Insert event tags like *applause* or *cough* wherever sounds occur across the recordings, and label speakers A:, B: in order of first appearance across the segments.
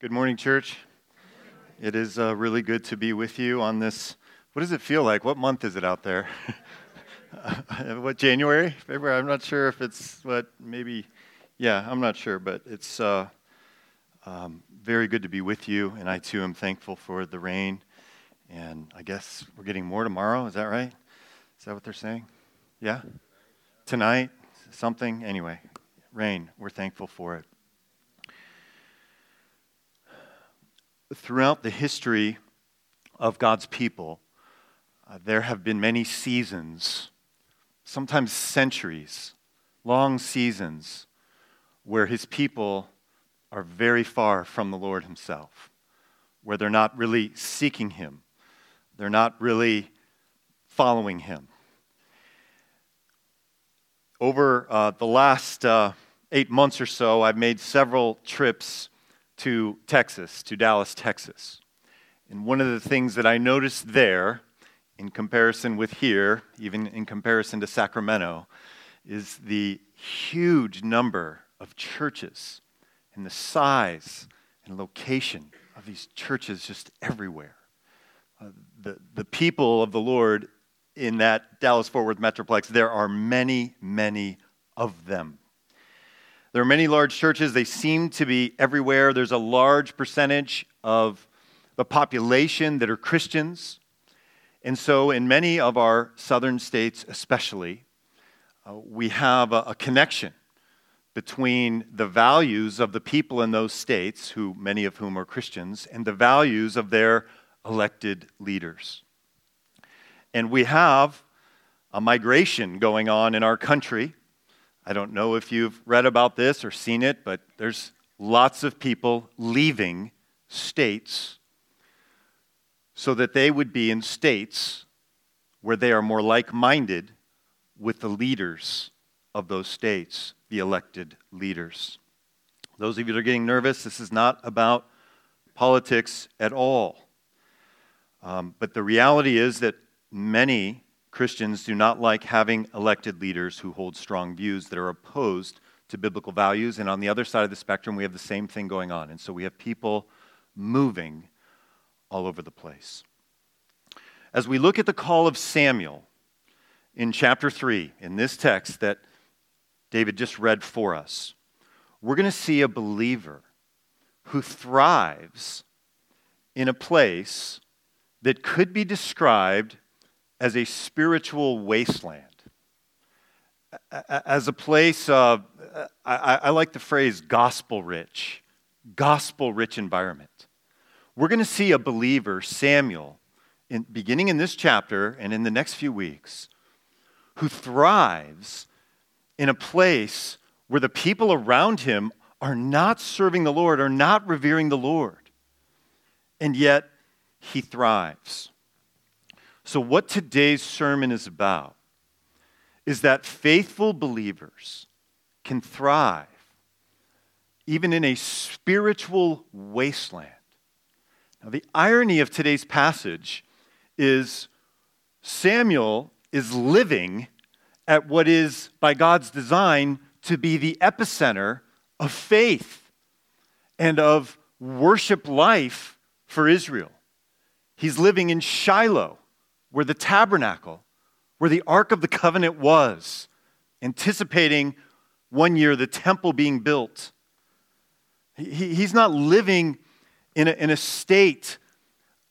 A: Good morning, church. It is uh, really good to be with you on this. What does it feel like? What month is it out there? *laughs* what, January? February? I'm not sure if it's what, maybe, yeah, I'm not sure, but it's uh, um, very good to be with you, and I too am thankful for the rain. And I guess we're getting more tomorrow, is that right? Is that what they're saying? Yeah? Tonight? Something? Anyway, rain, we're thankful for it. Throughout the history of God's people, uh, there have been many seasons, sometimes centuries, long seasons, where his people are very far from the Lord himself, where they're not really seeking him, they're not really following him. Over uh, the last uh, eight months or so, I've made several trips to Texas, to Dallas, Texas. And one of the things that I noticed there, in comparison with here, even in comparison to Sacramento, is the huge number of churches and the size and location of these churches just everywhere. Uh, the, the people of the Lord in that Dallas Fort Worth Metroplex, there are many, many of them. There are many large churches. They seem to be everywhere. There's a large percentage of the population that are Christians. And so, in many of our southern states, especially, uh, we have a, a connection between the values of the people in those states, who many of whom are Christians, and the values of their elected leaders. And we have a migration going on in our country I don't know if you've read about this or seen it, but there's lots of people leaving states so that they would be in states where they are more like minded with the leaders of those states, the elected leaders. Those of you that are getting nervous, this is not about politics at all. Um, but the reality is that many Christians do not like having elected leaders who hold strong views that are opposed to biblical values. And on the other side of the spectrum, we have the same thing going on. And so we have people moving all over the place. As we look at the call of Samuel in chapter 3, in this text that David just read for us, we're going to see a believer who thrives in a place that could be described as a spiritual wasteland, as a place of, I, like the phrase gospel rich, gospel rich environment. We're going to see a believer, Samuel, in, beginning in this chapter and in the next few weeks, who thrives in a place where the people around him are not serving the Lord, are not revering the Lord. And yet, he thrives. So, what today's sermon is about is that faithful believers can thrive even in a spiritual wasteland. Now, the irony of today's passage is Samuel is living at what is, by God's design, to be the epicenter of faith and of worship life for Israel. He's living in Shiloh, where the tabernacle, where the Ark of the Covenant was, anticipating one year the temple being built. He, he's not living in a, in a state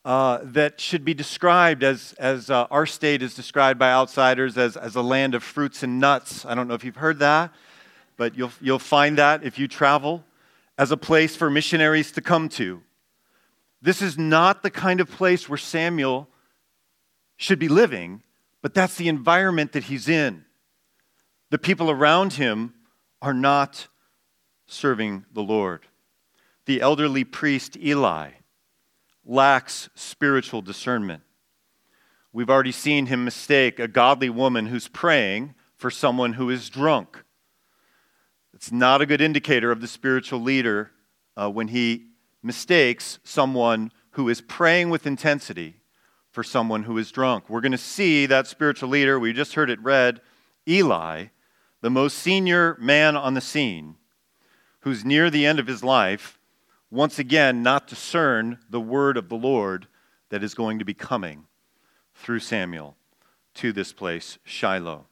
A: uh, that should be described as, as uh, our state is described by outsiders as, as a land of fruits and nuts. I don't know if you've heard that, but you'll, you'll find that if you travel as a place for missionaries to come to. This is not the kind of place where Samuel should be living, but that's the environment that he's in. The people around him are not serving the Lord. The elderly priest Eli lacks spiritual discernment. We've already seen him mistake a godly woman who's praying for someone who is drunk. It's not a good indicator of the spiritual leader uh, when he mistakes someone who is praying with intensity for someone who is drunk. We're going to see that spiritual leader, we just heard it read, Eli, the most senior man on the scene, who's near the end of his life, once again not discern the word of the Lord that is going to be coming through Samuel to this place, Shiloh.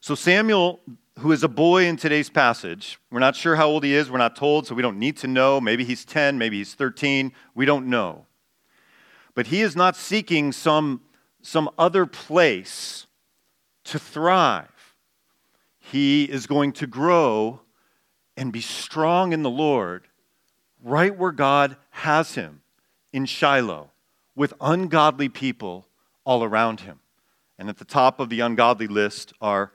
A: So, Samuel, who is a boy in today's passage, we're not sure how old he is, we're not told, so we don't need to know. Maybe he's 10, maybe he's 13, we don't know. But he is not seeking some, some other place to thrive. He is going to grow and be strong in the Lord right where God has him in Shiloh with ungodly people all around him. And at the top of the ungodly list are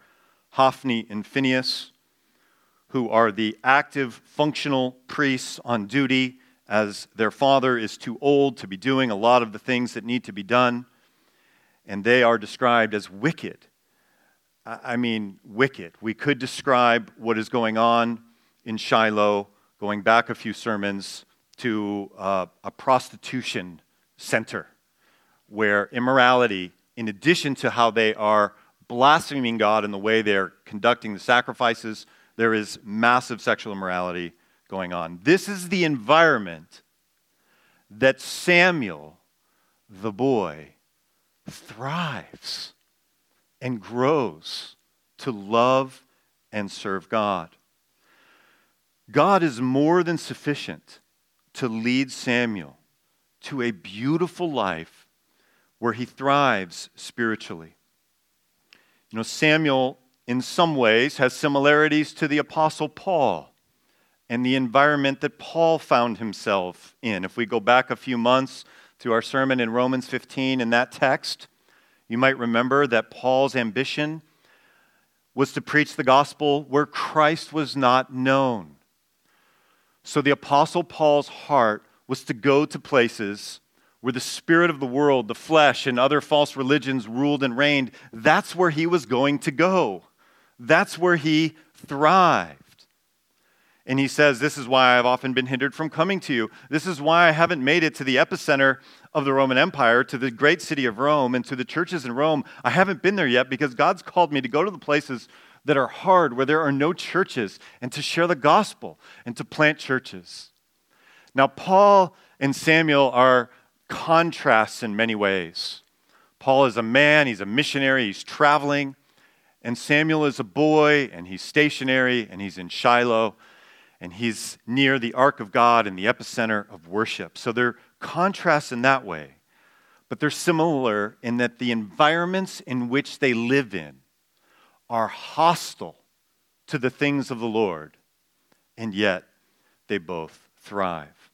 A: Hophni and Phinehas, who are the active, functional priests on duty as their father is too old to be doing a lot of the things that need to be done. And they are described as wicked. I mean, wicked. We could describe what is going on in Shiloh, going back a few sermons, to uh, a prostitution center where immorality, in addition to how they are blaspheming God in the way they're conducting the sacrifices, there is massive sexual immorality going on. This is the environment that Samuel, the boy, thrives and grows to love and serve God. God is more than sufficient to lead Samuel to a beautiful life where he thrives spiritually. You know, Samuel, in some ways, has similarities to the Apostle Paul and the environment that Paul found himself in. If we go back a few months to our sermon in Romans 15, in that text, you might remember that Paul's ambition was to preach the gospel where Christ was not known. So the Apostle Paul's heart was to go to places where the spirit of the world, the flesh, and other false religions ruled and reigned. That's where he was going to go. That's where he thrived. And he says, This is why I've often been hindered from coming to you. This is why I haven't made it to the epicenter of the Roman Empire, to the great city of Rome, and to the churches in Rome. I haven't been there yet because God's called me to go to the places that are hard, where there are no churches, and to share the gospel and to plant churches. Now, Paul and Samuel are contrasts in many ways. Paul is a man, he's a missionary, he's traveling, and Samuel is a boy, and he's stationary, and he's in Shiloh, and he's near the ark of God and the epicenter of worship. So they're contrasts in that way, but they're similar in that the environments in which they live in are hostile to the things of the Lord, and yet they both thrive.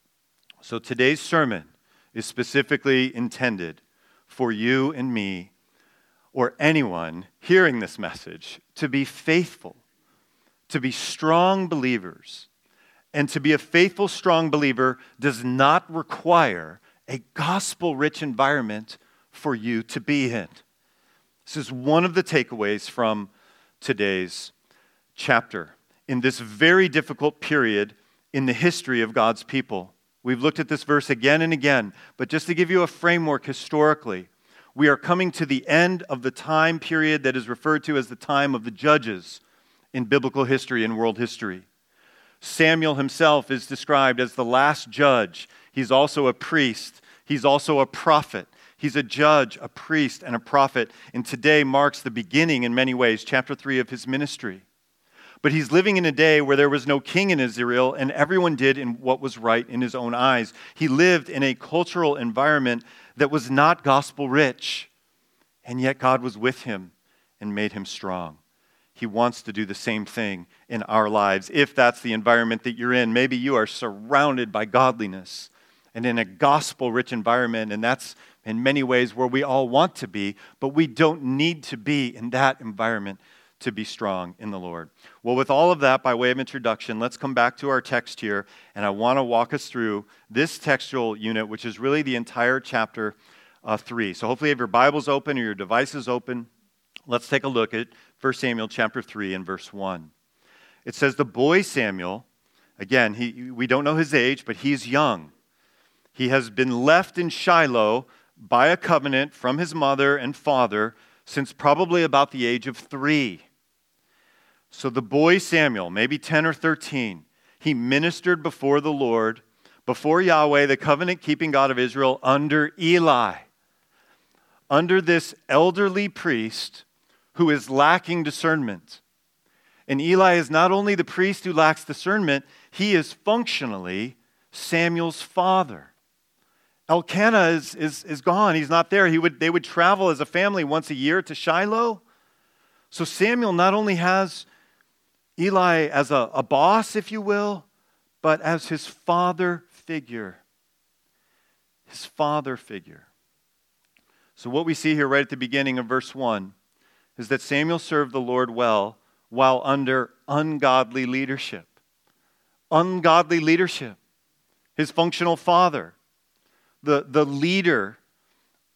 A: So today's sermon is specifically intended for you and me or anyone hearing this message to be faithful, to be strong believers. And to be a faithful, strong believer does not require a gospel rich environment for you to be in. This is one of the takeaways from today's chapter in this very difficult period in the history of God's people. We've looked at this verse again and again, but just to give you a framework historically, we are coming to the end of the time period that is referred to as the time of the judges in biblical history and world history. Samuel himself is described as the last judge. He's also a priest, he's also a prophet. He's a judge, a priest, and a prophet, and today marks the beginning, in many ways, chapter 3 of his ministry. But he's living in a day where there was no king in Israel, and everyone did in what was right in his own eyes. He lived in a cultural environment that was not gospel rich, and yet God was with him and made him strong. He wants to do the same thing in our lives. If that's the environment that you're in, maybe you are surrounded by godliness and in a gospel rich environment, and that's in many ways where we all want to be, but we don't need to be in that environment to be strong in the Lord. Well, with all of that by way of introduction, let's come back to our text here, and I want to walk us through this textual unit, which is really the entire chapter uh, 3. So hopefully you have your Bibles open or your devices open. Let's take a look at 1 Samuel chapter 3 and verse 1. It says, The boy Samuel, again, he, we don't know his age, but he's young. He has been left in Shiloh by a covenant from his mother and father since probably about the age of three. So the boy Samuel, maybe 10 or 13, he ministered before the Lord, before Yahweh, the covenant keeping God of Israel, under Eli, under this elderly priest who is lacking discernment. And Eli is not only the priest who lacks discernment, he is functionally Samuel's father. Elkanah is, is, is gone. He's not there. He would, they would travel as a family once a year to Shiloh. So Samuel not only has Eli as a, a boss, if you will, but as his father figure. His father figure. So, what we see here right at the beginning of verse 1 is that Samuel served the Lord well while under ungodly leadership. Ungodly leadership. His functional father, the, the leader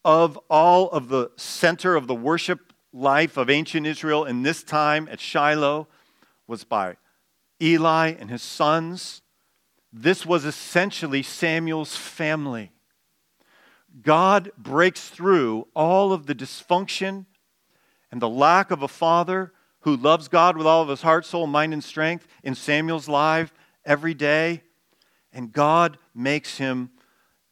A: of all of the center of the worship life of ancient Israel in this time at Shiloh, was by Eli and his sons. This was essentially Samuel's family. God breaks through all of the dysfunction and the lack of a father who loves God with all of his heart, soul, mind, and strength in Samuel's life every day. And God makes him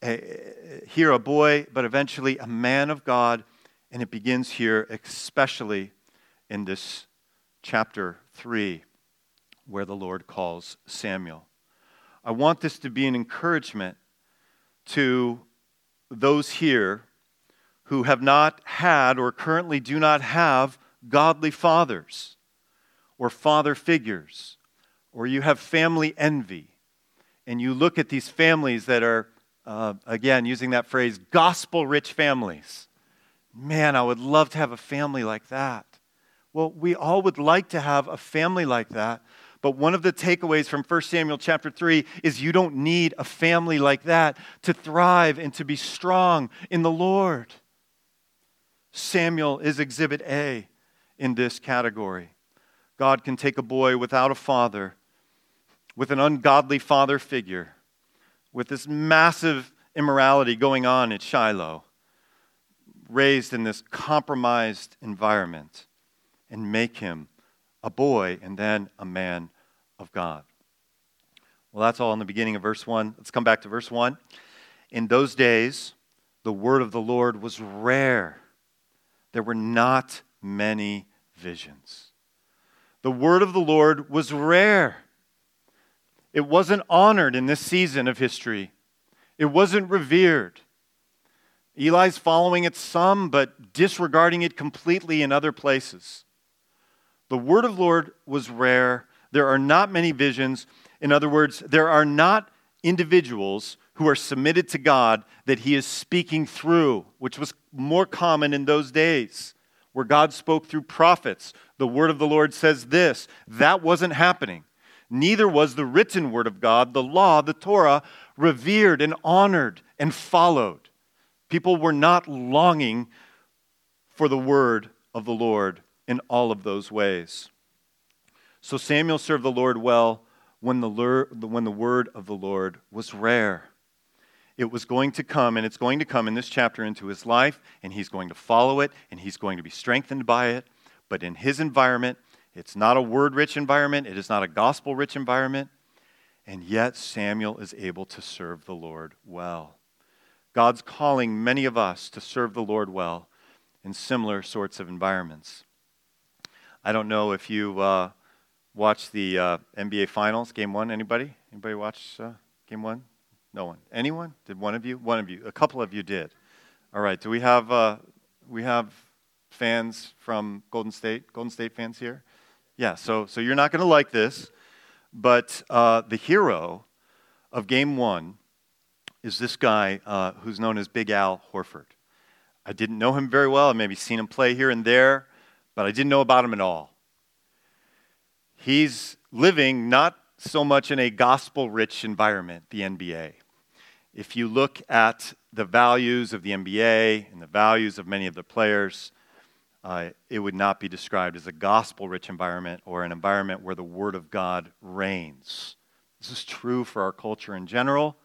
A: a, here a boy, but eventually a man of God. And it begins here, especially in this chapter 3, where the Lord calls Samuel. I want this to be an encouragement to those here who have not had or currently do not have godly fathers or father figures, or you have family envy, and you look at these families that are, uh, again, using that phrase, gospel rich families. Man, I would love to have a family like that. Well, we all would like to have a family like that. But one of the takeaways from 1 Samuel chapter 3 is you don't need a family like that to thrive and to be strong in the Lord. Samuel is exhibit A in this category. God can take a boy without a father, with an ungodly father figure, with this massive immorality going on at Shiloh, raised in this compromised environment, and make him a boy and then a man of God. Well, that's all in the beginning of verse 1. Let's come back to verse 1. In those days, the word of the Lord was rare. There were not many visions. The word of the Lord was rare. It wasn't honored in this season of history, it wasn't revered. Eli's following it some, but disregarding it completely in other places. The word of the Lord was rare. There are not many visions. In other words, there are not individuals who are submitted to God that he is speaking through, which was more common in those days where God spoke through prophets. The word of the Lord says this. That wasn't happening. Neither was the written word of God, the law, the Torah, revered and honored and followed. People were not longing for the word of the Lord in all of those ways. So Samuel served the Lord well when the, when the word of the Lord was rare. It was going to come, and it's going to come in this chapter into his life, and he's going to follow it, and he's going to be strengthened by it. But in his environment, it's not a word rich environment, it is not a gospel rich environment, and yet Samuel is able to serve the Lord well. God's calling many of us to serve the Lord well in similar sorts of environments. I don't know if you uh, watched the uh, NBA Finals, Game One. Anybody? Anybody watch uh, Game One? No one. Anyone? Did one of you? One of you. A couple of you did. All right. Do we have uh, we have fans from Golden State? Golden State fans here? Yeah. So so you're not going to like this, but uh, the hero of Game One is this guy uh, who's known as Big Al Horford. I didn't know him very well. I maybe seen him play here and there, but I didn't know about him at all. He's living not so much in a gospel rich environment, the NBA. If you look at the values of the NBA and the values of many of the players, uh, it would not be described as a gospel rich environment or an environment where the Word of God reigns. This is true for our culture in general.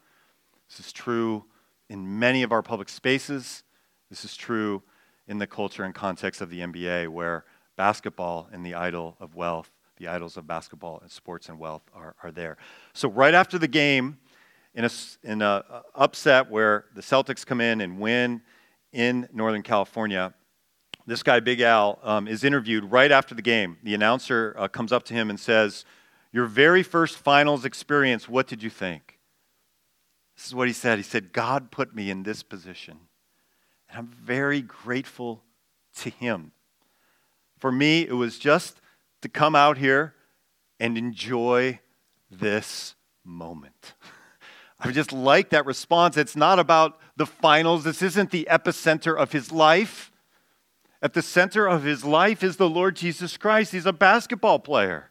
A: This is true in many of our public spaces. This is true in the culture and context of the NBA, where basketball and the idol of wealth the idols of basketball and sports and wealth are, are there. So, right after the game, in a, in a upset where the Celtics come in and win in Northern California, this guy, Big Al, um, is interviewed right after the game. The announcer uh, comes up to him and says, Your very first finals experience, what did you think? This is what he said. He said, God put me in this position. And I'm very grateful to him. For me, it was just to come out here and enjoy this moment. *laughs* I just like that response. It's not about the finals. This isn't the epicenter of his life. At the center of his life is the Lord Jesus Christ. He's a basketball player.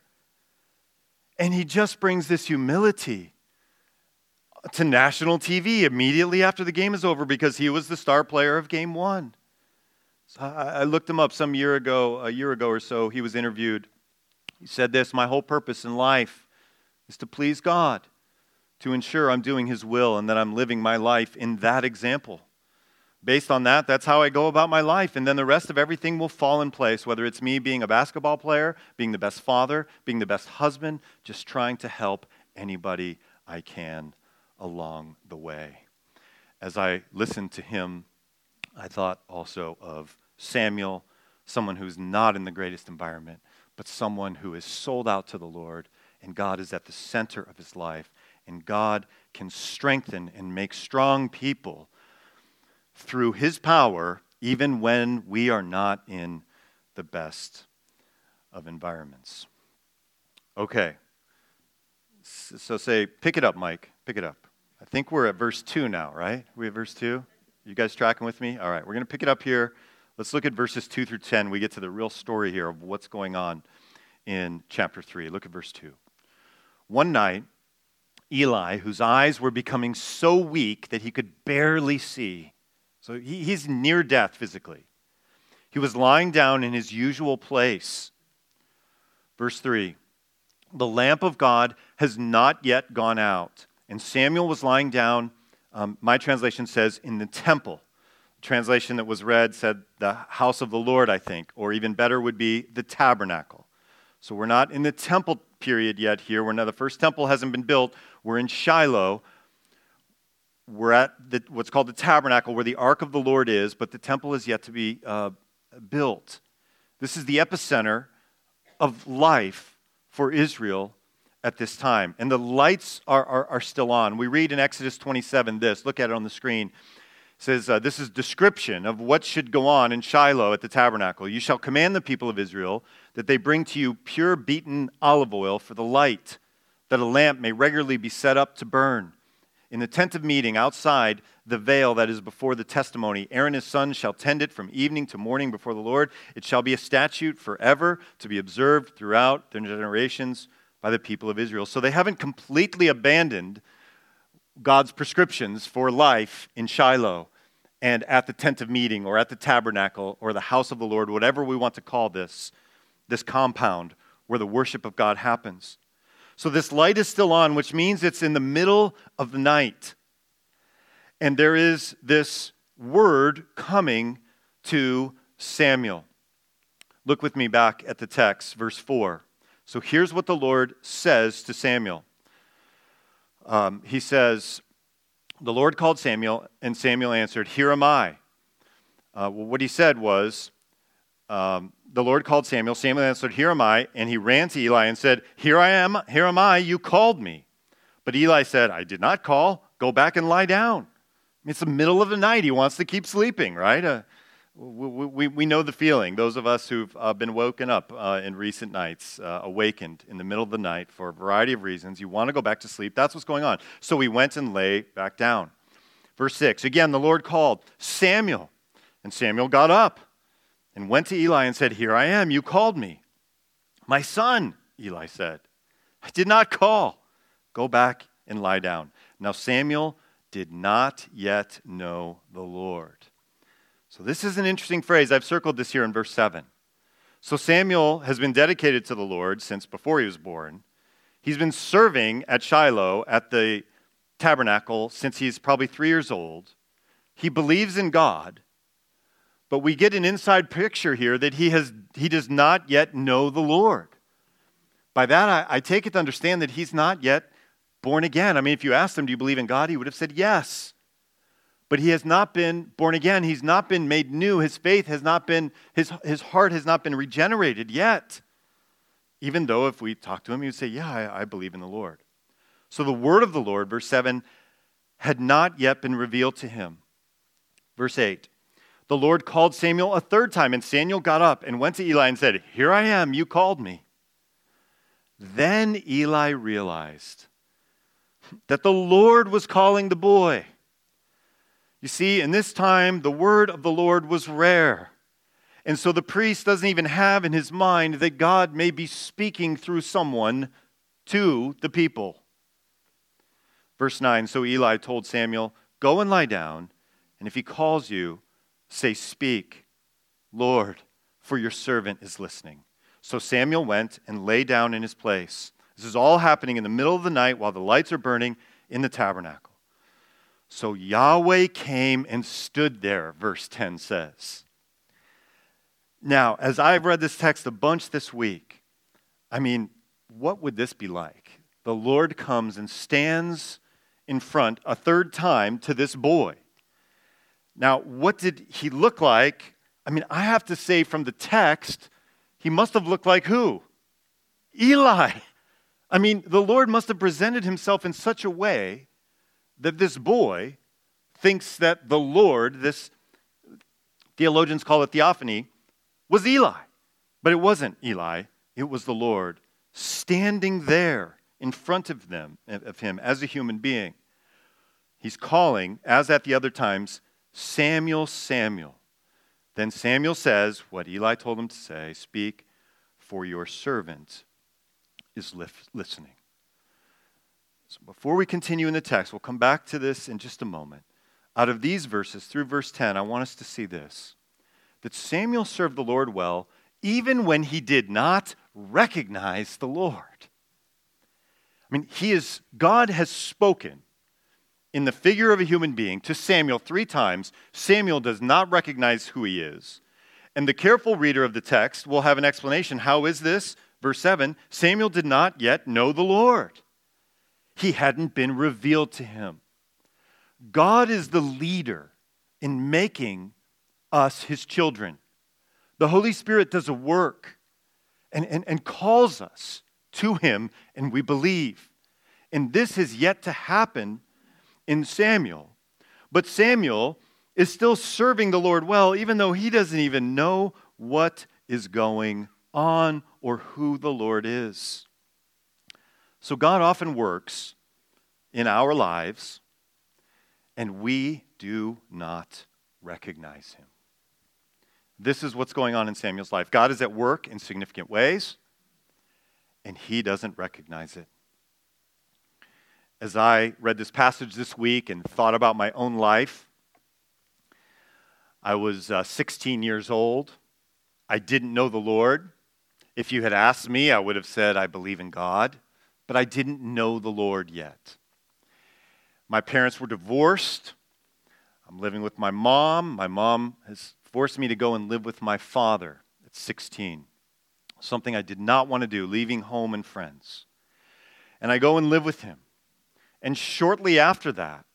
A: And he just brings this humility to national TV immediately after the game is over because he was the star player of game one. So I, looked him up some year ago, a year ago or so. He was interviewed. He said this My whole purpose in life is to please God to ensure I'm doing His will and that I'm living my life in that example. Based on that, that's how I go about my life. And then the rest of everything will fall in place, whether it's me being a basketball player, being the best father, being the best husband, just trying to help anybody I can along the way. As I listened to him, I thought also of Samuel, someone who's not in the greatest environment, but someone who is sold out to the Lord, and God is at the center of his life and God can strengthen and make strong people through His power, even when we are not in the best of environments. Okay. So say, pick it up, Mike. Pick it up. I think we're at verse 2 now, right? we at verse 2? You guys tracking with me? All right, we're going to pick it up here. Let's look at verses 2 through 10. We get to the real story here of what's going on in chapter 3. Look at verse 2. One night, Eli, whose eyes were becoming so weak that he could barely see. So he, he's near death physically. He was lying down in his usual place. Verse 3 The lamp of God has not yet gone out. And Samuel was lying down, um, my translation says, in the temple. Translation that was read said the house of the Lord, I think, or even better would be the tabernacle. So we're not in the temple period yet here. We're not, the first temple hasn't been built. We're in Shiloh. We're at the, what's called the tabernacle, where the ark of the Lord is, but the temple is yet to be uh, built. This is the epicenter of life for Israel at this time. And the lights are, are, are, still on. We read in Exodus 27 this. Look at it on the screen says, uh, This is description of what should go on in Shiloh at the tabernacle. You shall command the people of Israel that they bring to you pure beaten olive oil for the light, that a lamp may regularly be set up to burn. In the tent of meeting outside the veil that is before the testimony, Aaron his sons shall tend it from evening to morning before the Lord. It shall be a statute forever to be observed throughout the generations by the people of Israel. So they haven't completely abandoned God's prescriptions for life in Shiloh and at the tent of meeting or at the tabernacle or the house of the Lord, whatever we want to call this, this compound where the worship of God happens. So this light is still on, which means it's in the middle of the night. And there is this word coming to Samuel. Look with me back at the text, verse 4. So here's what the Lord says to Samuel. Um, he says, the Lord called Samuel, and Samuel answered, Here am I. Uh, what he said was, um, The Lord called Samuel. Samuel answered, Here am I. And he ran to Eli and said, Here I am. Here am I. You called me. But Eli said, I did not call. Go back and lie down. It's the middle of the night. He wants to keep sleeping, right? Uh, we, we, we, know the feeling. Those of us who've uh, been woken up uh, in recent nights, uh, awakened in the middle of the night for a variety of reasons, you want to go back to sleep. That's what's going on. So we went and lay back down. Verse 6 Again, the Lord called Samuel, and Samuel got up and went to Eli and said, Here I am, you called me. My son, Eli said, I did not call. Go back and lie down. Now Samuel did not yet know the Lord. So, this is an interesting phrase. I've circled this here in verse 7. So, Samuel has been dedicated to the Lord since before he was born. He's been serving at Shiloh at the tabernacle since he's probably three years old. He believes in God, but we get an inside picture here that he, has, he does not yet know the Lord. By that, I, I take it to understand that he's not yet born again. I mean, if you asked him, Do you believe in God? he would have said yes. But he has not been born again. He's not been made new. His faith has not been, his, his heart has not been regenerated yet. Even though if we talk to him, he would say, Yeah, I, I believe in the Lord. So the word of the Lord, verse 7, had not yet been revealed to him. Verse 8 The Lord called Samuel a third time, and Samuel got up and went to Eli and said, Here I am, you called me. Then Eli realized that the Lord was calling the boy. You see, in this time, the word of the Lord was rare. And so the priest doesn't even have in his mind that God may be speaking through someone to the people. Verse 9 So Eli told Samuel, Go and lie down, and if he calls you, say, Speak, Lord, for your servant is listening. So Samuel went and lay down in his place. This is all happening in the middle of the night while the lights are burning in the tabernacle. So Yahweh came and stood there, verse 10 says. Now, as I've read this text a bunch this week, I mean, what would this be like? The Lord comes and stands in front a third time to this boy. Now, what did he look like? I mean, I have to say from the text, he must have looked like who? Eli. I mean, the Lord must have presented himself in such a way that this boy thinks that the Lord, this theologians call it theophany, was Eli. But it wasn't Eli, it was the Lord standing there in front of them of him as a human being. He's calling, as at the other times, Samuel, Samuel. Then Samuel says what Eli told him to say Speak, for your servant is listening. So before we continue in the text, we'll come back to this in just a moment. Out of these verses, through verse 10, I want us to see this that Samuel served the Lord well even when he did not recognize the Lord. I mean, he is, God has spoken in the figure of a human being to Samuel three times, Samuel does not recognize who he is. And the careful reader of the text will have an explanation. How is this? Verse 7 Samuel did not yet know the Lord, he hadn't been revealed to him. God is the leader in making us his children. The Holy Spirit does a work and, and, and calls us to him, and we believe. And this has yet to happen in Samuel. But Samuel is still serving the Lord well, even though he doesn't even know what is going on or who the Lord is. So God often works in our lives, and we do not recognize him. This is what's going on in Samuel's life. God is at work in significant ways, and he doesn't recognize it as I read this passage this week and thought about my own life. I was uh, 16 years old. I didn't know the Lord. If you had asked me, I would have said, I believe in God, but I didn't know the Lord yet. My parents were divorced. I'm living with my mom. My mom has forced me to go and live with my father at 16, something I did not want to do, leaving home and friends. And I go and live with him. And shortly after that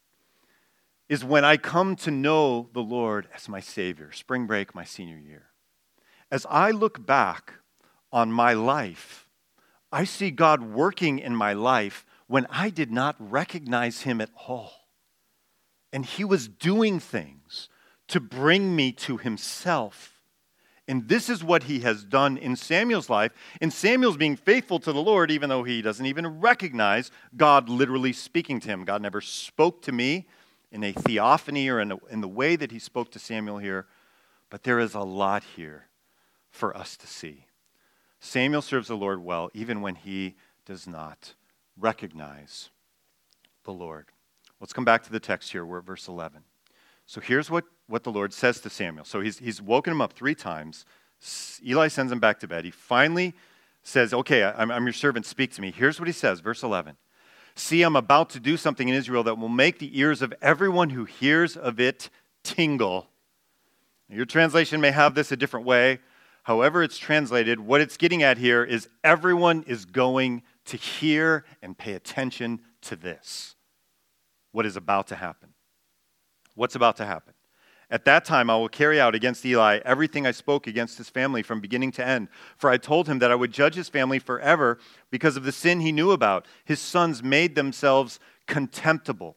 A: is when I come to know the Lord as my Savior, spring break, my senior year. As I look back on my life, I see God working in my life when I did not recognize Him at all. And He was doing things to bring me to Himself and this is what he has done in Samuel's life. And Samuel's being faithful to the Lord, even though he doesn't even recognize God literally speaking to him. God never spoke to me in a theophany or in, a, in the way that he spoke to Samuel here. But there is a lot here for us to see. Samuel serves the Lord well, even when he does not recognize the Lord. Let's come back to the text here. We're at verse 11. So here's what, what the Lord says to Samuel. So he's, he's woken him up three times. Eli sends him back to bed. He finally says, Okay, I'm, I'm your servant, speak to me. Here's what he says, verse 11. See, I'm about to do something in Israel that will make the ears of everyone who hears of it tingle. Your translation may have this a different way. However it's translated, what it's getting at here is everyone is going to hear and pay attention to this. What is about to happen? What's about to happen? At that time, I will carry out against Eli everything I spoke against his family from beginning to end. For I told him that I would judge his family forever because of the sin he knew about. His sons made themselves contemptible.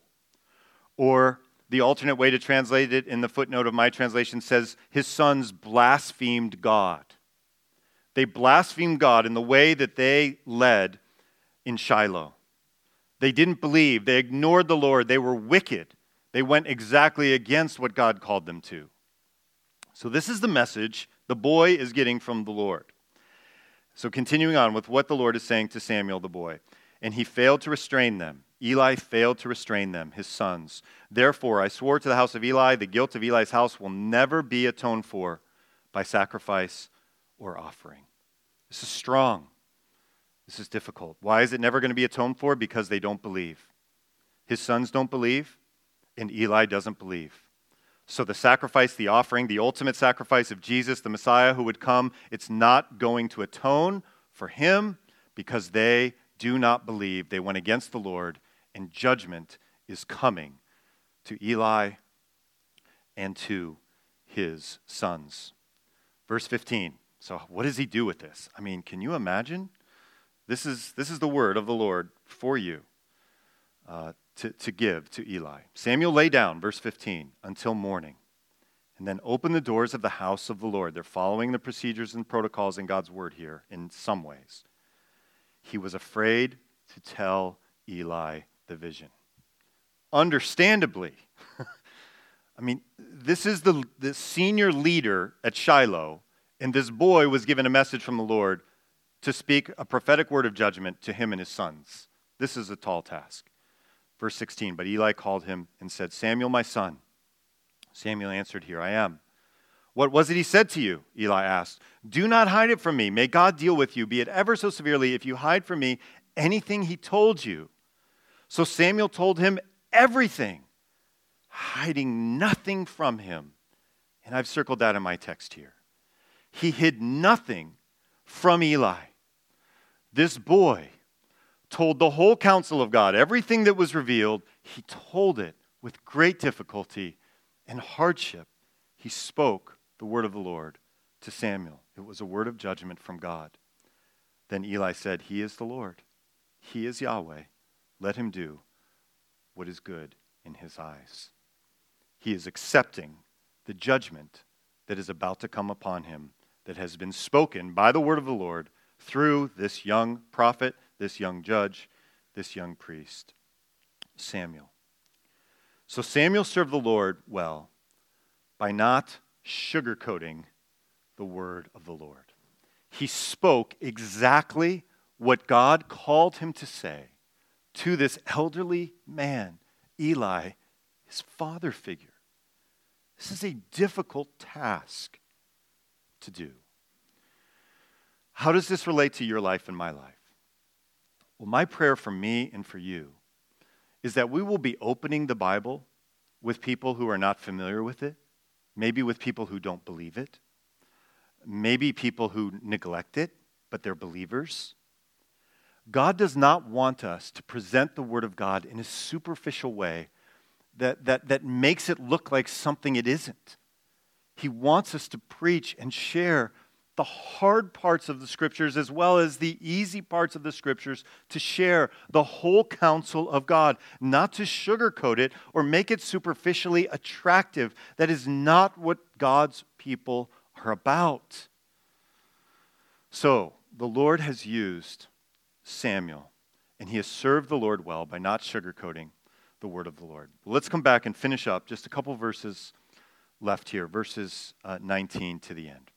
A: Or the alternate way to translate it in the footnote of my translation says, His sons blasphemed God. They blasphemed God in the way that they led in Shiloh. They didn't believe, they ignored the Lord, they were wicked. They went exactly against what God called them to. So, this is the message the boy is getting from the Lord. So, continuing on with what the Lord is saying to Samuel the boy. And he failed to restrain them. Eli failed to restrain them, his sons. Therefore, I swore to the house of Eli, the guilt of Eli's house will never be atoned for by sacrifice or offering. This is strong. This is difficult. Why is it never going to be atoned for? Because they don't believe. His sons don't believe and Eli doesn't believe. So, the sacrifice, the offering, the ultimate sacrifice of Jesus, the Messiah who would come, it's not going to atone for him because they do not believe. They went against the Lord, and judgment is coming to Eli and to his sons. Verse 15. So, what does he do with this? I mean, can you imagine? This is, this is the word of the Lord for you. Uh, to, to give to Eli. Samuel lay down, verse 15, until morning, and then opened the doors of the house of the Lord. They're following the procedures and protocols in God's word here in some ways. He was afraid to tell Eli the vision. Understandably. *laughs* I mean, this is the, the senior leader at Shiloh, and this boy was given a message from the Lord to speak a prophetic word of judgment to him and his sons. This is a tall task. Verse 16 But Eli called him and said, Samuel, my son. Samuel answered, Here I am. What was it he said to you? Eli asked. Do not hide it from me. May God deal with you, be it ever so severely, if you hide from me anything he told you. So Samuel told him everything, hiding nothing from him. And I've circled that in my text here. He hid nothing from Eli. This boy told the whole counsel of God, everything that was revealed, he told it with great difficulty and hardship. He spoke the word of the Lord to Samuel. It was a word of judgment from God. Then Eli said, He is the Lord. He is Yahweh. Let him do what is good in his eyes. He is accepting the judgment that is about to come upon him, that has been spoken by the word of the Lord through this young prophet, this young judge, this young priest, Samuel. So Samuel served the Lord well by not sugarcoating the word of the Lord. He spoke exactly what God called him to say to this elderly man, Eli, his father figure. This is a difficult task to do. How does this relate to your life and my life? Well, my prayer for me and for you is that we will be opening the Bible with people who are not familiar with it, maybe with people who don't believe it, maybe people who neglect it, but they're believers. God does not want us to present the Word of God in a superficial way that, that, that makes it look like something it isn't. He wants us to preach and share the hard parts of the scriptures as well as the easy parts of the scriptures to share the whole counsel of God, not to sugarcoat it or make it superficially attractive. That is not what God's people are about. So, the Lord has used Samuel, and he has served the Lord well by not sugarcoating the word of the Lord. let's come back and finish up just a couple verses left here, verses uh, 19 to the end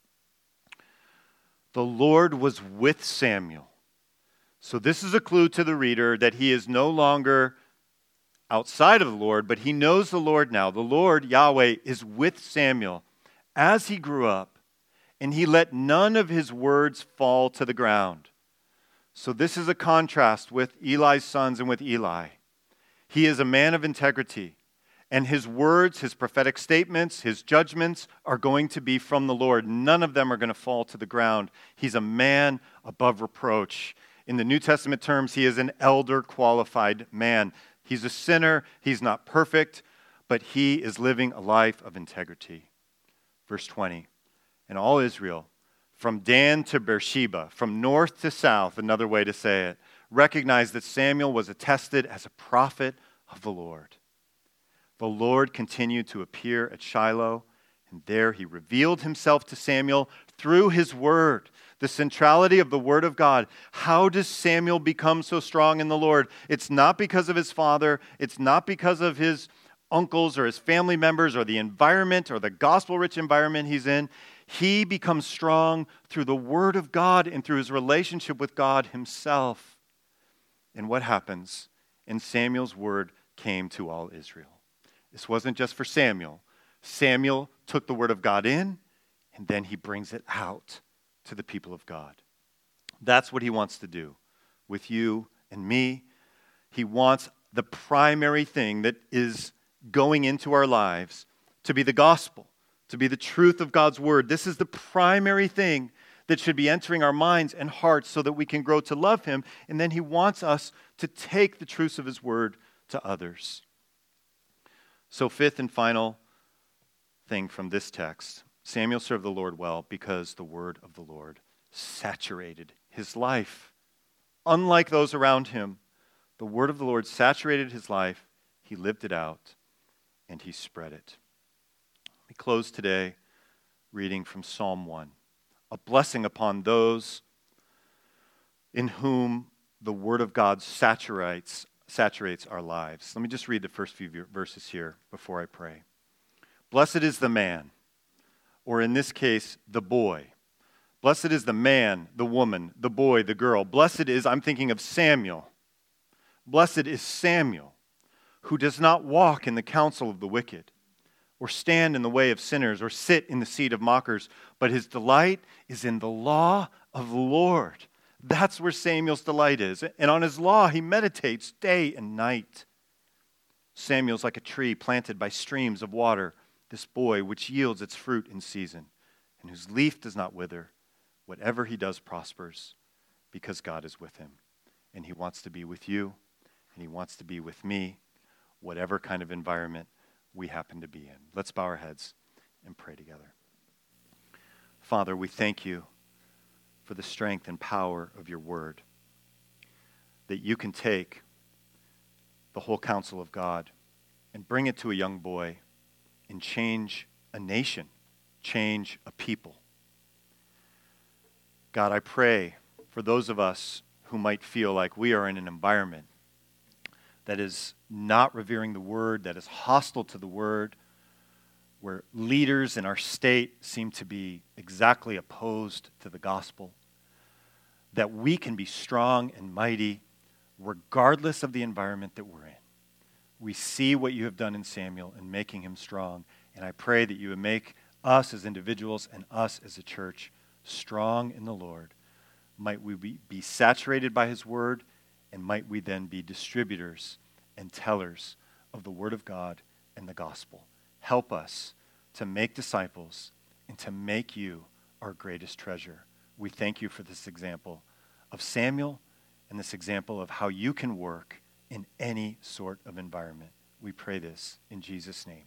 A: the Lord was with Samuel. So, this is a clue to the reader that he is no longer outside of the Lord, but he knows the Lord now. The Lord, Yahweh, is with Samuel as he grew up, and he let none of his words fall to the ground. So, this is a contrast with Eli's sons and with Eli. He is a man of integrity, And his words, his prophetic statements, his judgments are going to be from the Lord. None of them are going to fall to the ground. He's a man above reproach. In the New Testament terms, he is an elder qualified man. He's a sinner, he's not perfect, but he is living a life of integrity. Verse 20 And all Israel, from Dan to Beersheba, from north to south, another way to say it, recognized that Samuel was attested as a prophet of the Lord the Lord continued to appear at Shiloh, and there he revealed himself to Samuel through his word. The centrality of the word of God. How does Samuel become so strong in the Lord? It's not because of his father, it's not because of his uncles or his family members or the environment or the gospel rich environment he's in. He becomes strong through the word of God and through his relationship with God himself. And what happens? And Samuel's word came to all Israel. This wasn't just for Samuel. Samuel took the word of God in, and then he brings it out to the people of God. That's what he wants to do with you and me. He wants the primary thing that is going into our lives to be the gospel, to be the truth of God's word. This is the primary thing that should be entering our minds and hearts so that we can grow to love him. And then he wants us to take the truths of his word to others. So, fifth and final thing from this text Samuel served the Lord well because the word of the Lord saturated his life. Unlike those around him, the word of the Lord saturated his life. He lived it out and he spread it. We close today reading from Psalm 1 a blessing upon those in whom the word of God saturates saturates our lives. Let me just read the first few verses here before I pray. Blessed is the man, or in this case, the boy. Blessed is the man, the woman, the boy, the girl. Blessed is, I'm thinking of Samuel. Blessed is Samuel, who does not walk in the counsel of the wicked, or stand in the way of sinners, or sit in the seat of mockers, but his delight is in the law of the Lord that's where Samuel's delight is. And on his law, he meditates day and night. Samuel's like a tree planted by streams of water, this boy which yields its fruit in season, and whose leaf does not wither. Whatever he does prospers, because God is with him. And he wants to be with you, and he wants to be with me, whatever kind of environment we happen to be in. Let's bow our heads and pray together. Father, we thank you for the strength and power of your word. That you can take the whole counsel of God and bring it to a young boy and change a nation, change a people. God, I pray for those of us who might feel like we are in an environment that is not revering the word, that is hostile to the word, where leaders in our state seem to be exactly opposed to the gospel, that we can be strong and mighty regardless of the environment that we're in. We see what you have done in Samuel in making him strong, and I pray that you would make us as individuals and us as a church strong in the Lord. Might we be, be saturated by his word, and might we then be distributors and tellers of the word of God and the gospel. Help us to make disciples and to make you our greatest treasure. We thank you for this example of Samuel and this example of how you can work in any sort of environment. We pray this in Jesus' name.